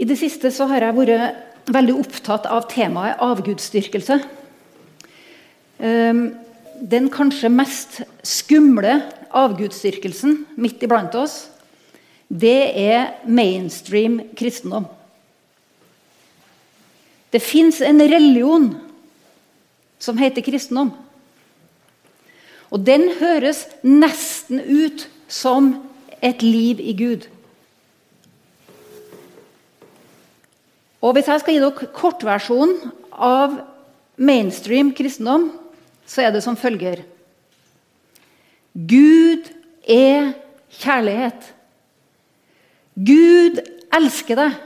I det siste så har jeg vært veldig opptatt av temaet avgudsdyrkelse. Ehm, den kanskje mest skumle avgudsdyrkelsen midt iblant oss, det er mainstream kristendom. Det fins en religion som heter kristendom. Og den høres nesten ut som et liv i Gud. Og Hvis jeg skal gi dere kortversjonen av mainstream kristendom, så er det som følger Gud er kjærlighet. Gud elsker deg.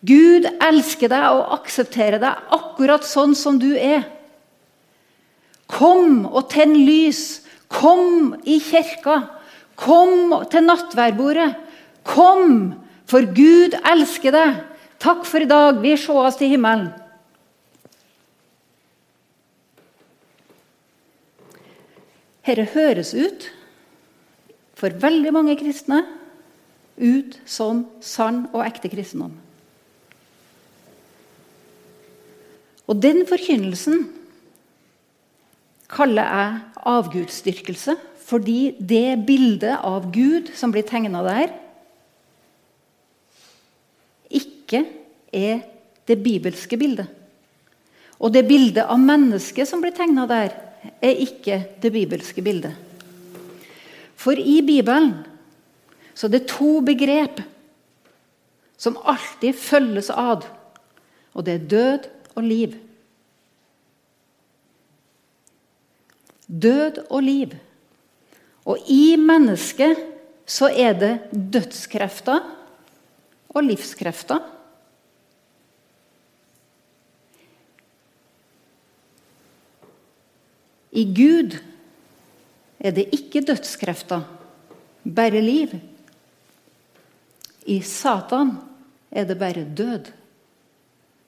Gud elsker deg og aksepterer deg akkurat sånn som du er. Kom og tenn lys. Kom i kirka. Kom til nattverdbordet. Kom, for Gud elsker deg. Takk for i dag. Vi sees til himmelen. Dette høres ut, for veldig mange kristne, ut som sann og ekte kristendom. Og den forkynnelsen kaller jeg avgudsdyrkelse, fordi det bildet av Gud som blir tegna der, ikke er det bibelske bildet. Og det bildet av mennesket som blir tegna der, er ikke det bibelske bildet. For i Bibelen så er det to begrep som alltid følges ad. Og det er død og liv. Død og liv. Og i mennesket så er det dødskrefter og livskrefter. I Gud er det ikke dødskrefter, bare liv. I Satan er det bare død.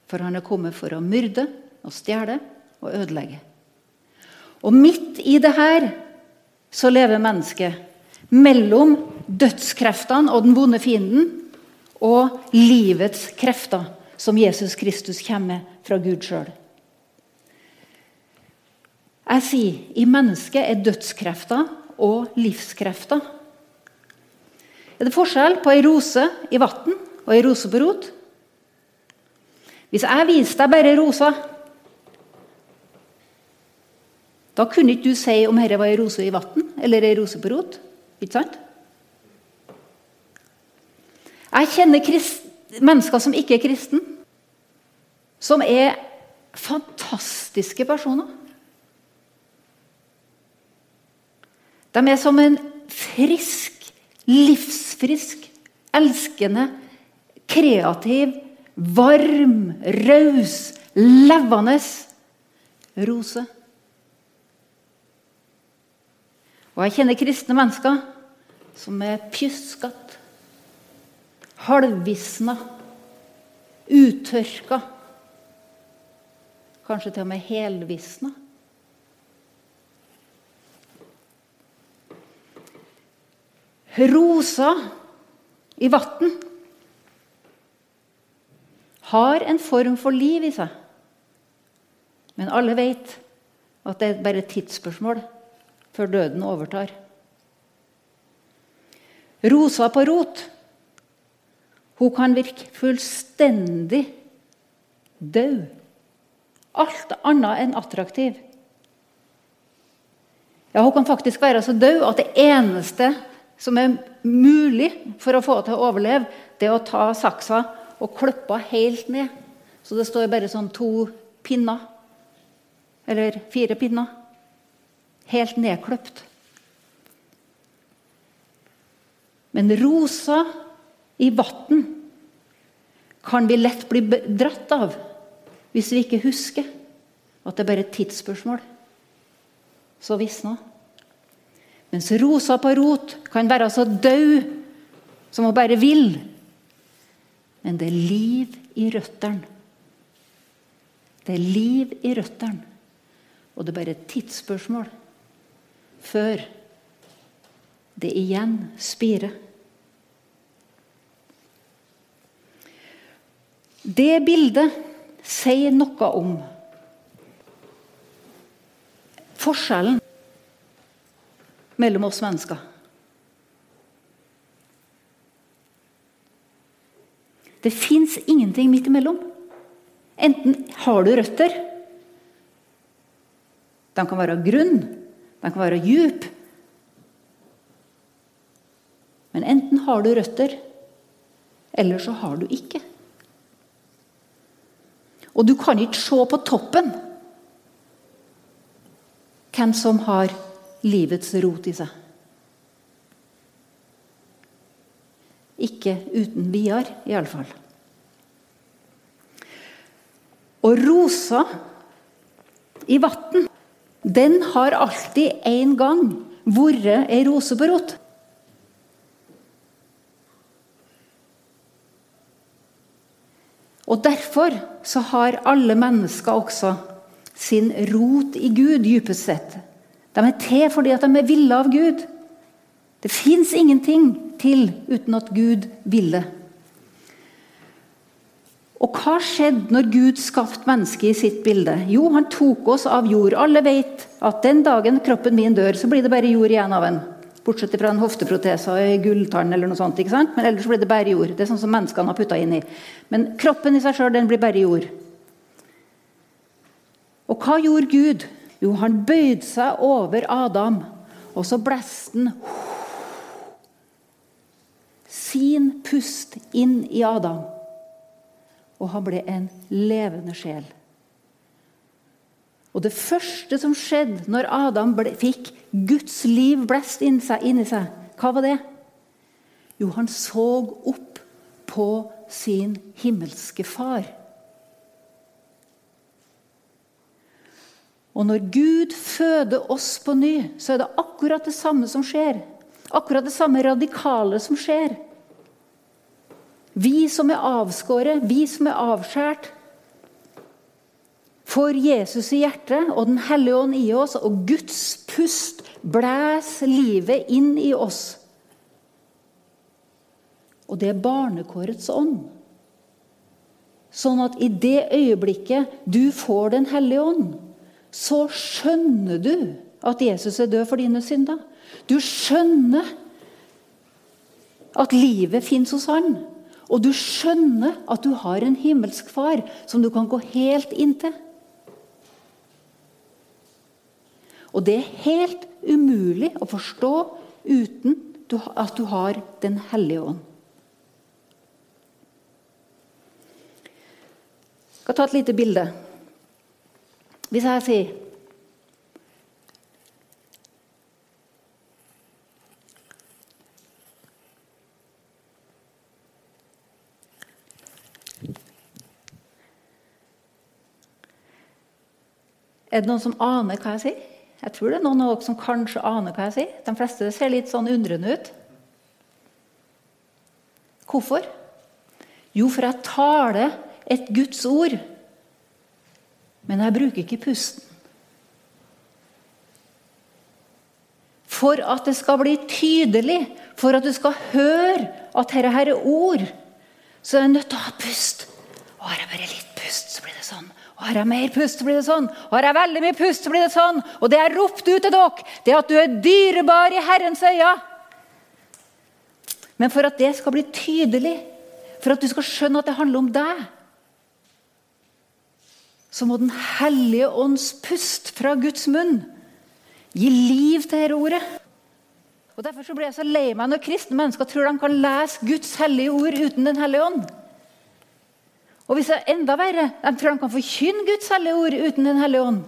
For han er kommet for å myrde og stjele og ødelegge. Og midt i det her så lever mennesket mellom dødskreftene og den vonde fienden og livets krefter, som Jesus Kristus kommer fra Gud sjøl. Jeg sier i mennesket er dødskrefter og livskrefter. Er det forskjell på ei rose i vann og ei rose på rot? Hvis jeg viste deg bare rosa, da kunne ikke du si om dette var ei rose i vann eller ei rose på rot. Ikke sant? Jeg kjenner mennesker som ikke er kristne, som er fantastiske personer. De er som en frisk, livsfrisk, elskende, kreativ, varm, raus, levende rose. Og jeg kjenner kristne mennesker som er pjuskete, halvvisna, uttørka. Kanskje til og med helvisna. Rosa i vann har en form for liv i seg. Men alle vet at det er bare et tidsspørsmål før døden overtar. Rosa på rot hun kan virke fullstendig død. Alt annet enn attraktiv. Ja, Hun kan faktisk være så død at det eneste som er mulig for å få til å overleve, det er å ta saksa og klippe helt ned. Så det står bare sånn to pinner. Eller fire pinner. Helt nedkløpt. Men rosa i vann kan vi lett bli dratt av hvis vi ikke husker at det er bare et tidsspørsmål. Så visna. Mens rosa på rot kan være så død som hun bare vil. Men det er liv i røttene. Det er liv i røttene. Og det er bare et tidsspørsmål før det igjen spirer. Det bildet sier noe om forskjellen mellom oss mennesker. Det fins ingenting midt imellom. Enten har du røtter. De kan være grunn, de kan være djup. Men enten har du røtter, eller så har du ikke. Og du kan ikke se på toppen hvem som har livets rot i seg. Ikke uten videre, iallfall. Og rosa i vann, den har alltid en gang vært ei rose på rot. Og Derfor så har alle mennesker også sin rot i Gud, dypest sett. De er til fordi at de er ville av Gud. Det fins ingenting til uten at Gud ville. Og hva skjedde når Gud skapte mennesket i sitt bilde? Jo, han tok oss av jord. Alle vet at den dagen kroppen min dør, så blir det bare jord igjen av en. Bortsett fra en hofteprotese og en gulltann eller noe sånt. ikke sant? Men ellers blir det bare jord. Det er sånn som menneskene har putta inn i. Men kroppen i seg sjøl blir bare jord. Og hva gjorde Gud? Jo, han bøyde seg over Adam, og så blåste han sin pust inn i Adam. Og han ble en levende sjel. Og det første som skjedde når Adam ble, fikk Guds liv blest inn seg, inni seg, hva var det? Jo, han så opp på sin himmelske far. Og når Gud føder oss på ny, så er det akkurat det samme som skjer. Akkurat det samme radikale som skjer. Vi som er avskåret, vi som er avskåret, får Jesus i hjertet og Den hellige ånd i oss, og Guds pust blæs livet inn i oss. Og det er barnekårets ånd. Sånn at i det øyeblikket du får Den hellige ånd, så skjønner du at Jesus er død for dine synder. Du skjønner at livet fins hos han. Og du skjønner at du har en himmelsk far som du kan gå helt inntil. Og det er helt umulig å forstå uten at du har Den hellige ånd. Jeg skal ta et lite bilde. Hvis jeg sier Er det noen som aner hva jeg sier? Jeg tror det er noen av dere som kanskje aner hva jeg sier. De fleste ser litt sånn undrende ut. Hvorfor? Jo, for jeg taler et Guds ord men jeg bruker ikke pusten. For at det skal bli tydelig, for at du skal høre at dette her er ord, så er jeg nødt til å ha pust. Og har jeg bare litt pust, så blir det sånn. Og har jeg mer pust, så blir det sånn. Og har jeg veldig mye pust, så blir det sånn. Og det jeg ropte ut til dere, det er at du er dyrebar i Herrens øyne. Men for at det skal bli tydelig, for at du skal skjønne at det handler om deg, så må Den hellige ånds pust fra Guds munn gi liv til dette ordet. Og Derfor så blir jeg så lei meg når kristne mennesker tror de kan lese Guds hellige ord uten Den hellige ånd. Og hvis det er enda verre, de tror de kan forkynne Guds hellige ord uten Den hellige ånd.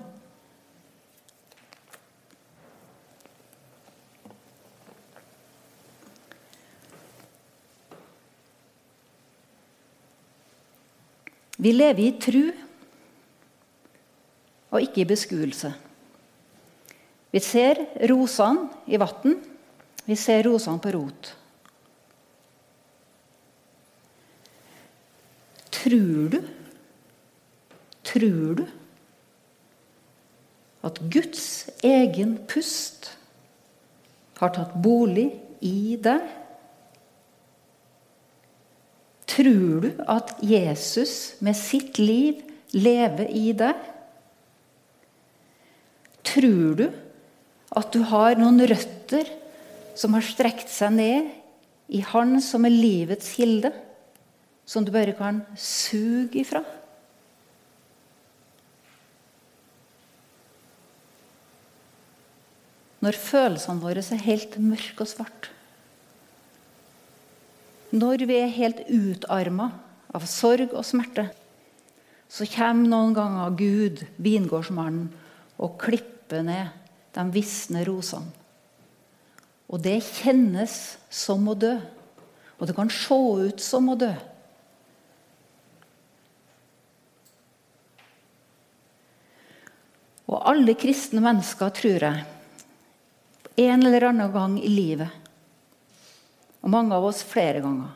Vi lever i tru og ikke i beskuelse. Vi ser rosene i vann, vi ser rosene på rot. Tror du Tror du at Guds egen pust har tatt bolig i deg? Tror du at Jesus med sitt liv lever i deg? Tror du at du har noen røtter som har strekt seg ned i Han som er livets kilde, som du bare kan suge ifra? Når følelsene våre er helt mørke og svarte. Når vi er helt utarma av sorg og smerte, så kommer noen ganger Gud, vingårdsmannen, og klipper ned de visne rosene. Og det kjennes som å dø. Og det kan se ut som å dø. Og alle kristne mennesker, tror jeg, en eller annen gang i livet, og mange av oss flere ganger,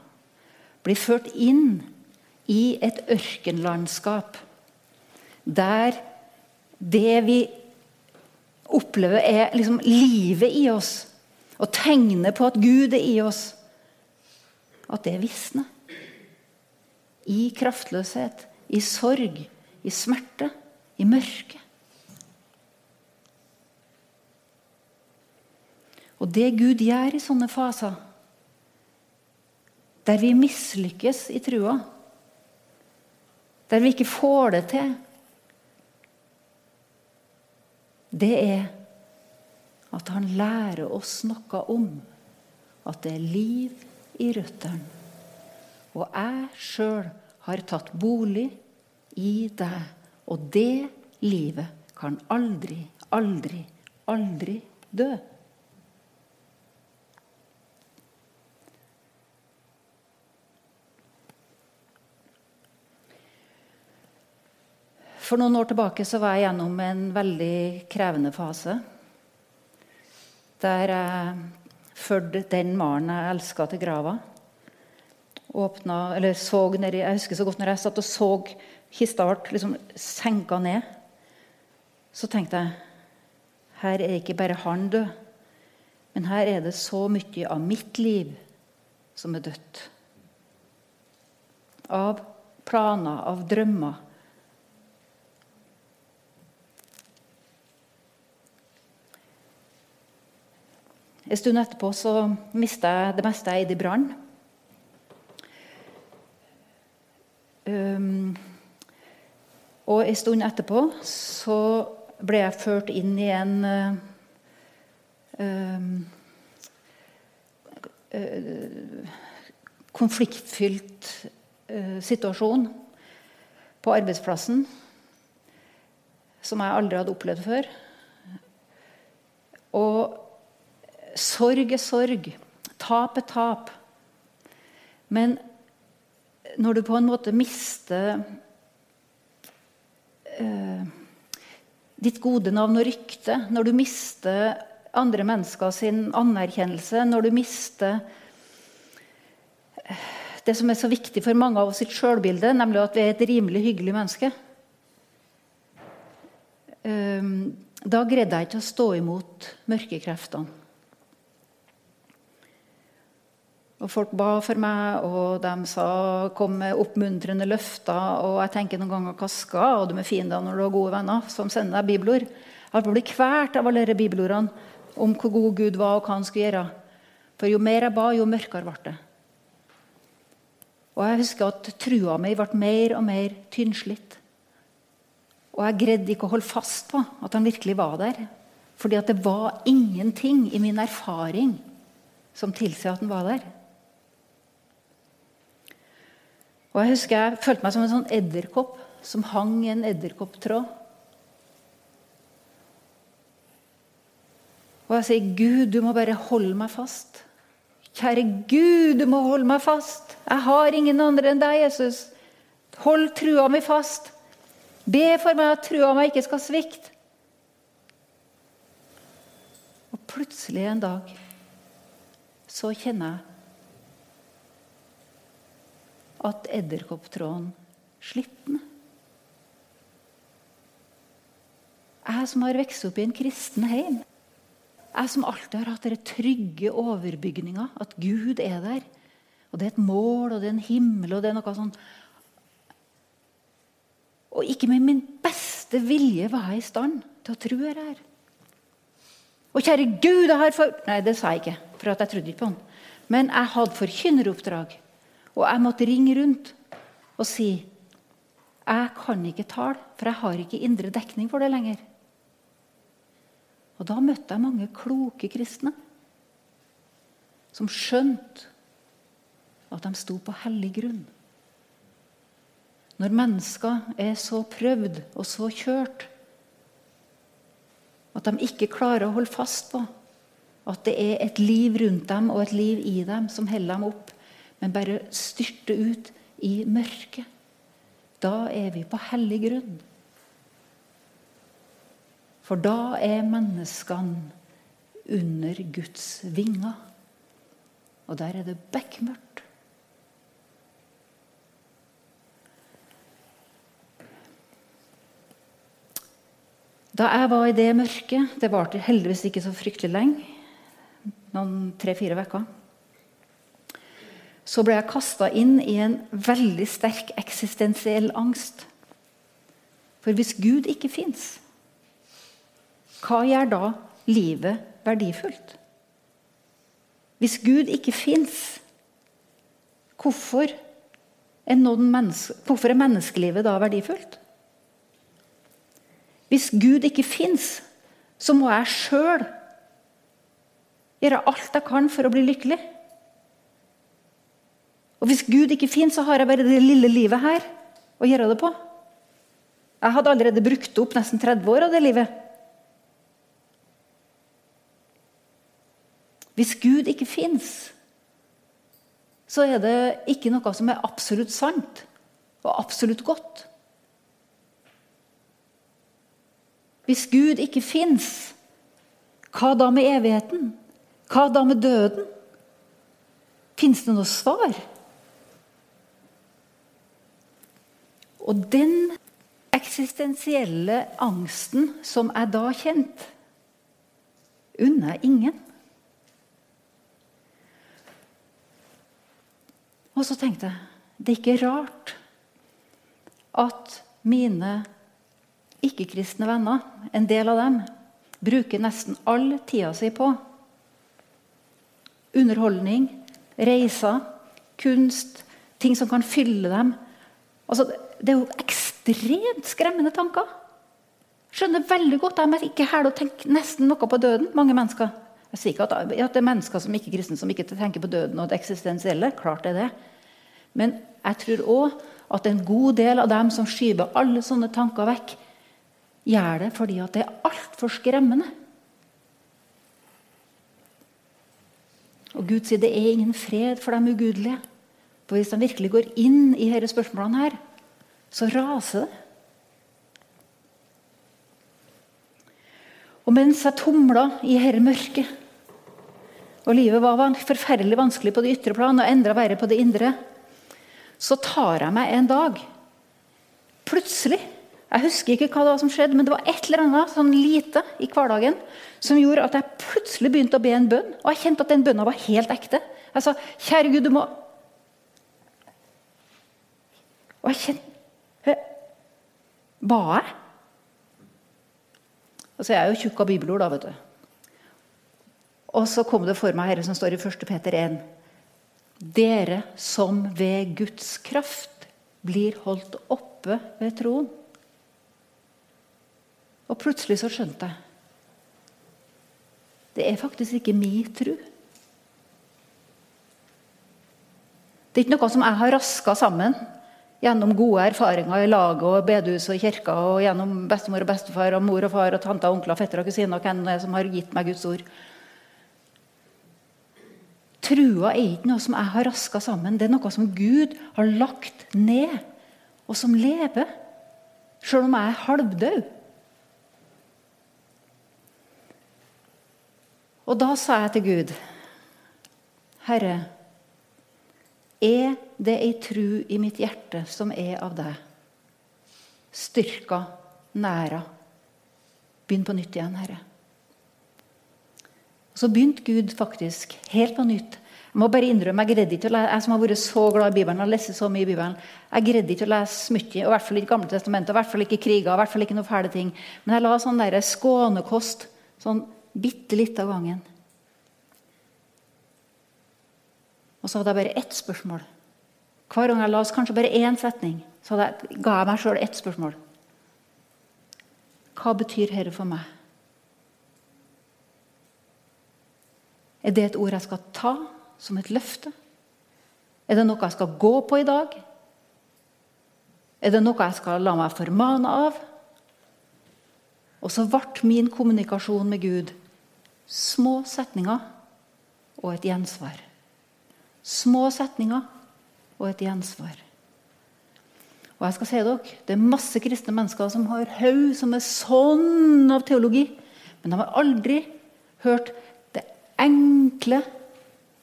blir ført inn i et ørkenlandskap der det vi opplever, er liksom livet i oss, og tegner på at Gud er i oss, at det visner. I kraftløshet, i sorg, i smerte, i mørke. Og det Gud gjør i sånne faser, der vi mislykkes i trua, der vi ikke får det til, det er at han lærer oss noe om at det er liv i røttene. Og jeg sjøl har tatt bolig i deg, og det livet kan aldri, aldri, aldri dø. For noen år tilbake så var jeg gjennom en veldig krevende fase. Der jeg førte den mannen jeg elska, til grava. Åpna, eller så ned, jeg husker så godt når jeg satt og så kista ble liksom senka ned. Så tenkte jeg her er ikke bare han død, men her er det så mye av mitt liv som er dødt. Av planer, av drømmer En stund etterpå så mista jeg det meste jeg eide i brann. Um, og en stund etterpå så ble jeg ført inn i en uh, um, uh, konfliktfylt uh, situasjon på arbeidsplassen som jeg aldri hadde opplevd før. Og Sorg er sorg. Tap er tap. Men når du på en måte mister eh, ditt gode navn og rykte, når du mister andre mennesker sin anerkjennelse, når du mister eh, det som er så viktig for mange av oss sitt sjølbilde, nemlig at vi er et rimelig hyggelig menneske eh, Da greide jeg ikke å stå imot mørkekreftene. Og Folk ba for meg, og de sa, kom med oppmuntrende løfter. Og jeg tenker noen ganger hva skal du med fiender når du har gode venner som sender deg bibelord? Jeg ble kvalt av alle disse bibelordene om hvor god Gud var og hva han skulle gjøre. For jo mer jeg ba, jo mørkere ble det. Og jeg husker at trua mi ble mer og mer tynnslitt. Og jeg greide ikke å holde fast på at han virkelig var der. Fordi at det var ingenting i min erfaring som tilsier at han var der. Og Jeg husker jeg følte meg som en sånn edderkopp som hang i en edderkopptråd. Og jeg sier, 'Gud, du må bare holde meg fast.' Kjære Gud, du må holde meg fast. Jeg har ingen andre enn deg, Jesus. Hold trua mi fast. Be for meg at trua mi ikke skal svikte. Og plutselig en dag så kjenner jeg at edderkopptråden slipper. Jeg som har vokst opp i en kristen heim. Jeg som alltid har hatt den trygge overbygninga, at Gud er der. Og det er et mål, og det er en himmel, og det er noe sånn Og ikke med min beste vilje var jeg i stand til å tro dette her. Og kjære Gud, jeg har for Nei, det sa jeg ikke, for jeg trodde ikke på han. Men jeg hadde forkynneroppdrag, og jeg måtte ringe rundt og si jeg kan ikke tale, for jeg har ikke indre dekning for det lenger. Og Da møtte jeg mange kloke kristne som skjønte at de sto på hellig grunn. Når mennesker er så prøvd og så kjørt at de ikke klarer å holde fast på at det er et liv rundt dem og et liv i dem som holder dem opp, men bare styrte ut i mørket. Da er vi på hellig grunn. For da er menneskene under Guds vinger. Og der er det bekmørkt. Da jeg var i det mørket Det varte heldigvis ikke så fryktelig lenge. Noen tre-fire uker. Så ble jeg kasta inn i en veldig sterk eksistensiell angst. For hvis Gud ikke fins, hva gjør da livet verdifullt? Hvis Gud ikke fins, hvorfor, hvorfor er menneskelivet da verdifullt? Hvis Gud ikke fins, så må jeg sjøl gjøre alt jeg kan for å bli lykkelig. Og hvis Gud ikke finnes, så har jeg bare det lille livet her å gjøre det på. Jeg hadde allerede brukt opp nesten 30 år av det livet. Hvis Gud ikke fins, så er det ikke noe som er absolutt sant og absolutt godt. Hvis Gud ikke fins, hva da med evigheten? Hva da med døden? Fins det noe svar? Og den eksistensielle angsten som er da kjent, unner ingen. Og så tenkte jeg det er ikke rart at mine ikke-kristne venner, en del av dem, bruker nesten all tida si på underholdning, reiser, kunst, ting som kan fylle dem. Altså, det er jo ekstremt skremmende tanker. Skjønner veldig godt at de ikke hæler å tenke nesten noe på døden. mange mennesker. Jeg sier ikke at, det er mennesker som ikke er kristne som ikke tenker på døden og det eksistensielle. klart er det. Men jeg tror òg at en god del av dem som skyver alle sånne tanker vekk, gjør det fordi at det er altfor skremmende. Og Gud sier det er ingen fred for de ugudelige. For hvis de virkelig går inn i disse spørsmålene, her, så raser det. Og mens jeg tumla i dette mørket, og livet var forferdelig vanskelig på det ytre plan og enda verre på det indre, så tar jeg meg en dag Plutselig jeg husker ikke hva det var som skjedde, men det var et eller annet sånn lite i hverdagen som gjorde at jeg plutselig begynte å be en bønn. Og jeg kjente at den bønna var helt ekte. Jeg sa, 'Kjære Gud, du må Og jeg kjente Ba jeg? altså jeg er jo tjukk av bibelord, da, vet du. Og så kom det for meg dette som står i 1. Peter 1. Dere som ved Guds kraft blir holdt oppe ved troen. Og plutselig så skjønte jeg det er faktisk ikke min tro. Det er ikke noe som jeg har raska sammen gjennom gode erfaringer i laget og bedehuset og kirka og gjennom bestemor og bestefar og mor og far og tanter og onkler og fettere og kusiner og hvem det er som har gitt meg Guds ord. Trua er ikke noe som jeg har raska sammen. Det er noe som Gud har lagt ned, og som lever. Sjøl om jeg er halvdød. Og da sa jeg til Gud, Herre, er det ei tru i mitt hjerte som er av deg? Styrka, næra. Begynn på nytt igjen, Herre. Så begynte Gud faktisk helt på nytt. Jeg må bare innrømme, jeg greide ikke å lese, jeg som har vært så glad i Bibelen har lest så mye i Bibelen, jeg greide ikke å lese mye, og i hvert fall ikke Gamle testamentet, og i hvert fall ikke kriger, og i hvert fall ikke noen fæle ting. Men jeg la sånn der skånekost sånn bitte litt av gangen. Og så hadde jeg bare ett spørsmål. Hver gang jeg leste kanskje bare én setning, så ga jeg meg sjøl ett spørsmål. Hva betyr dette for meg? Er det et ord jeg skal ta som et løfte? Er det noe jeg skal gå på i dag? Er det noe jeg skal la meg formane av? Og så ble min kommunikasjon med Gud små setninger og et gjensvar. Små setninger og et gjensvar. Og jeg skal si dere, Det er masse kristne mennesker som har haug som er sånn av teologi, men de har aldri hørt det enkle,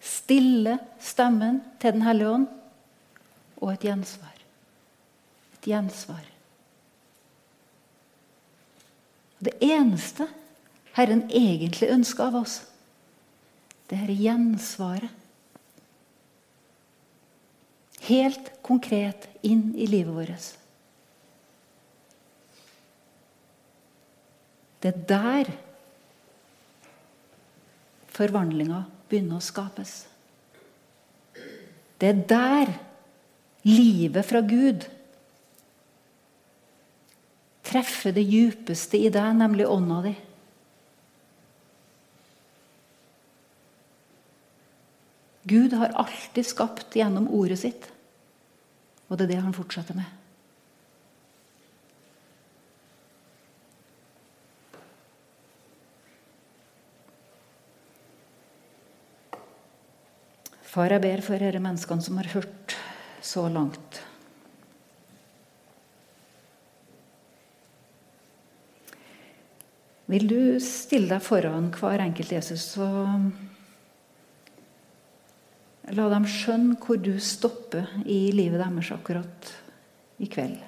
stille stemmen til Den hellige ånd og et gjensvar. Et gjensvar. Det eneste Herren egentlig ønsker av oss, det er gjensvaret. Helt konkret inn i livet vårt. Det er der forvandlinga begynner å skapes. Det er der livet fra Gud treffer det djupeste i deg, nemlig ånda di. Gud har alltid skapt gjennom ordet sitt. Og det er det han fortsetter med. Far, jeg ber for disse menneskene som har hørt så langt. Vil du stille deg foran hver enkelt Jesus og la dem skjønne hvor du stopper i livet deres akkurat i kveld?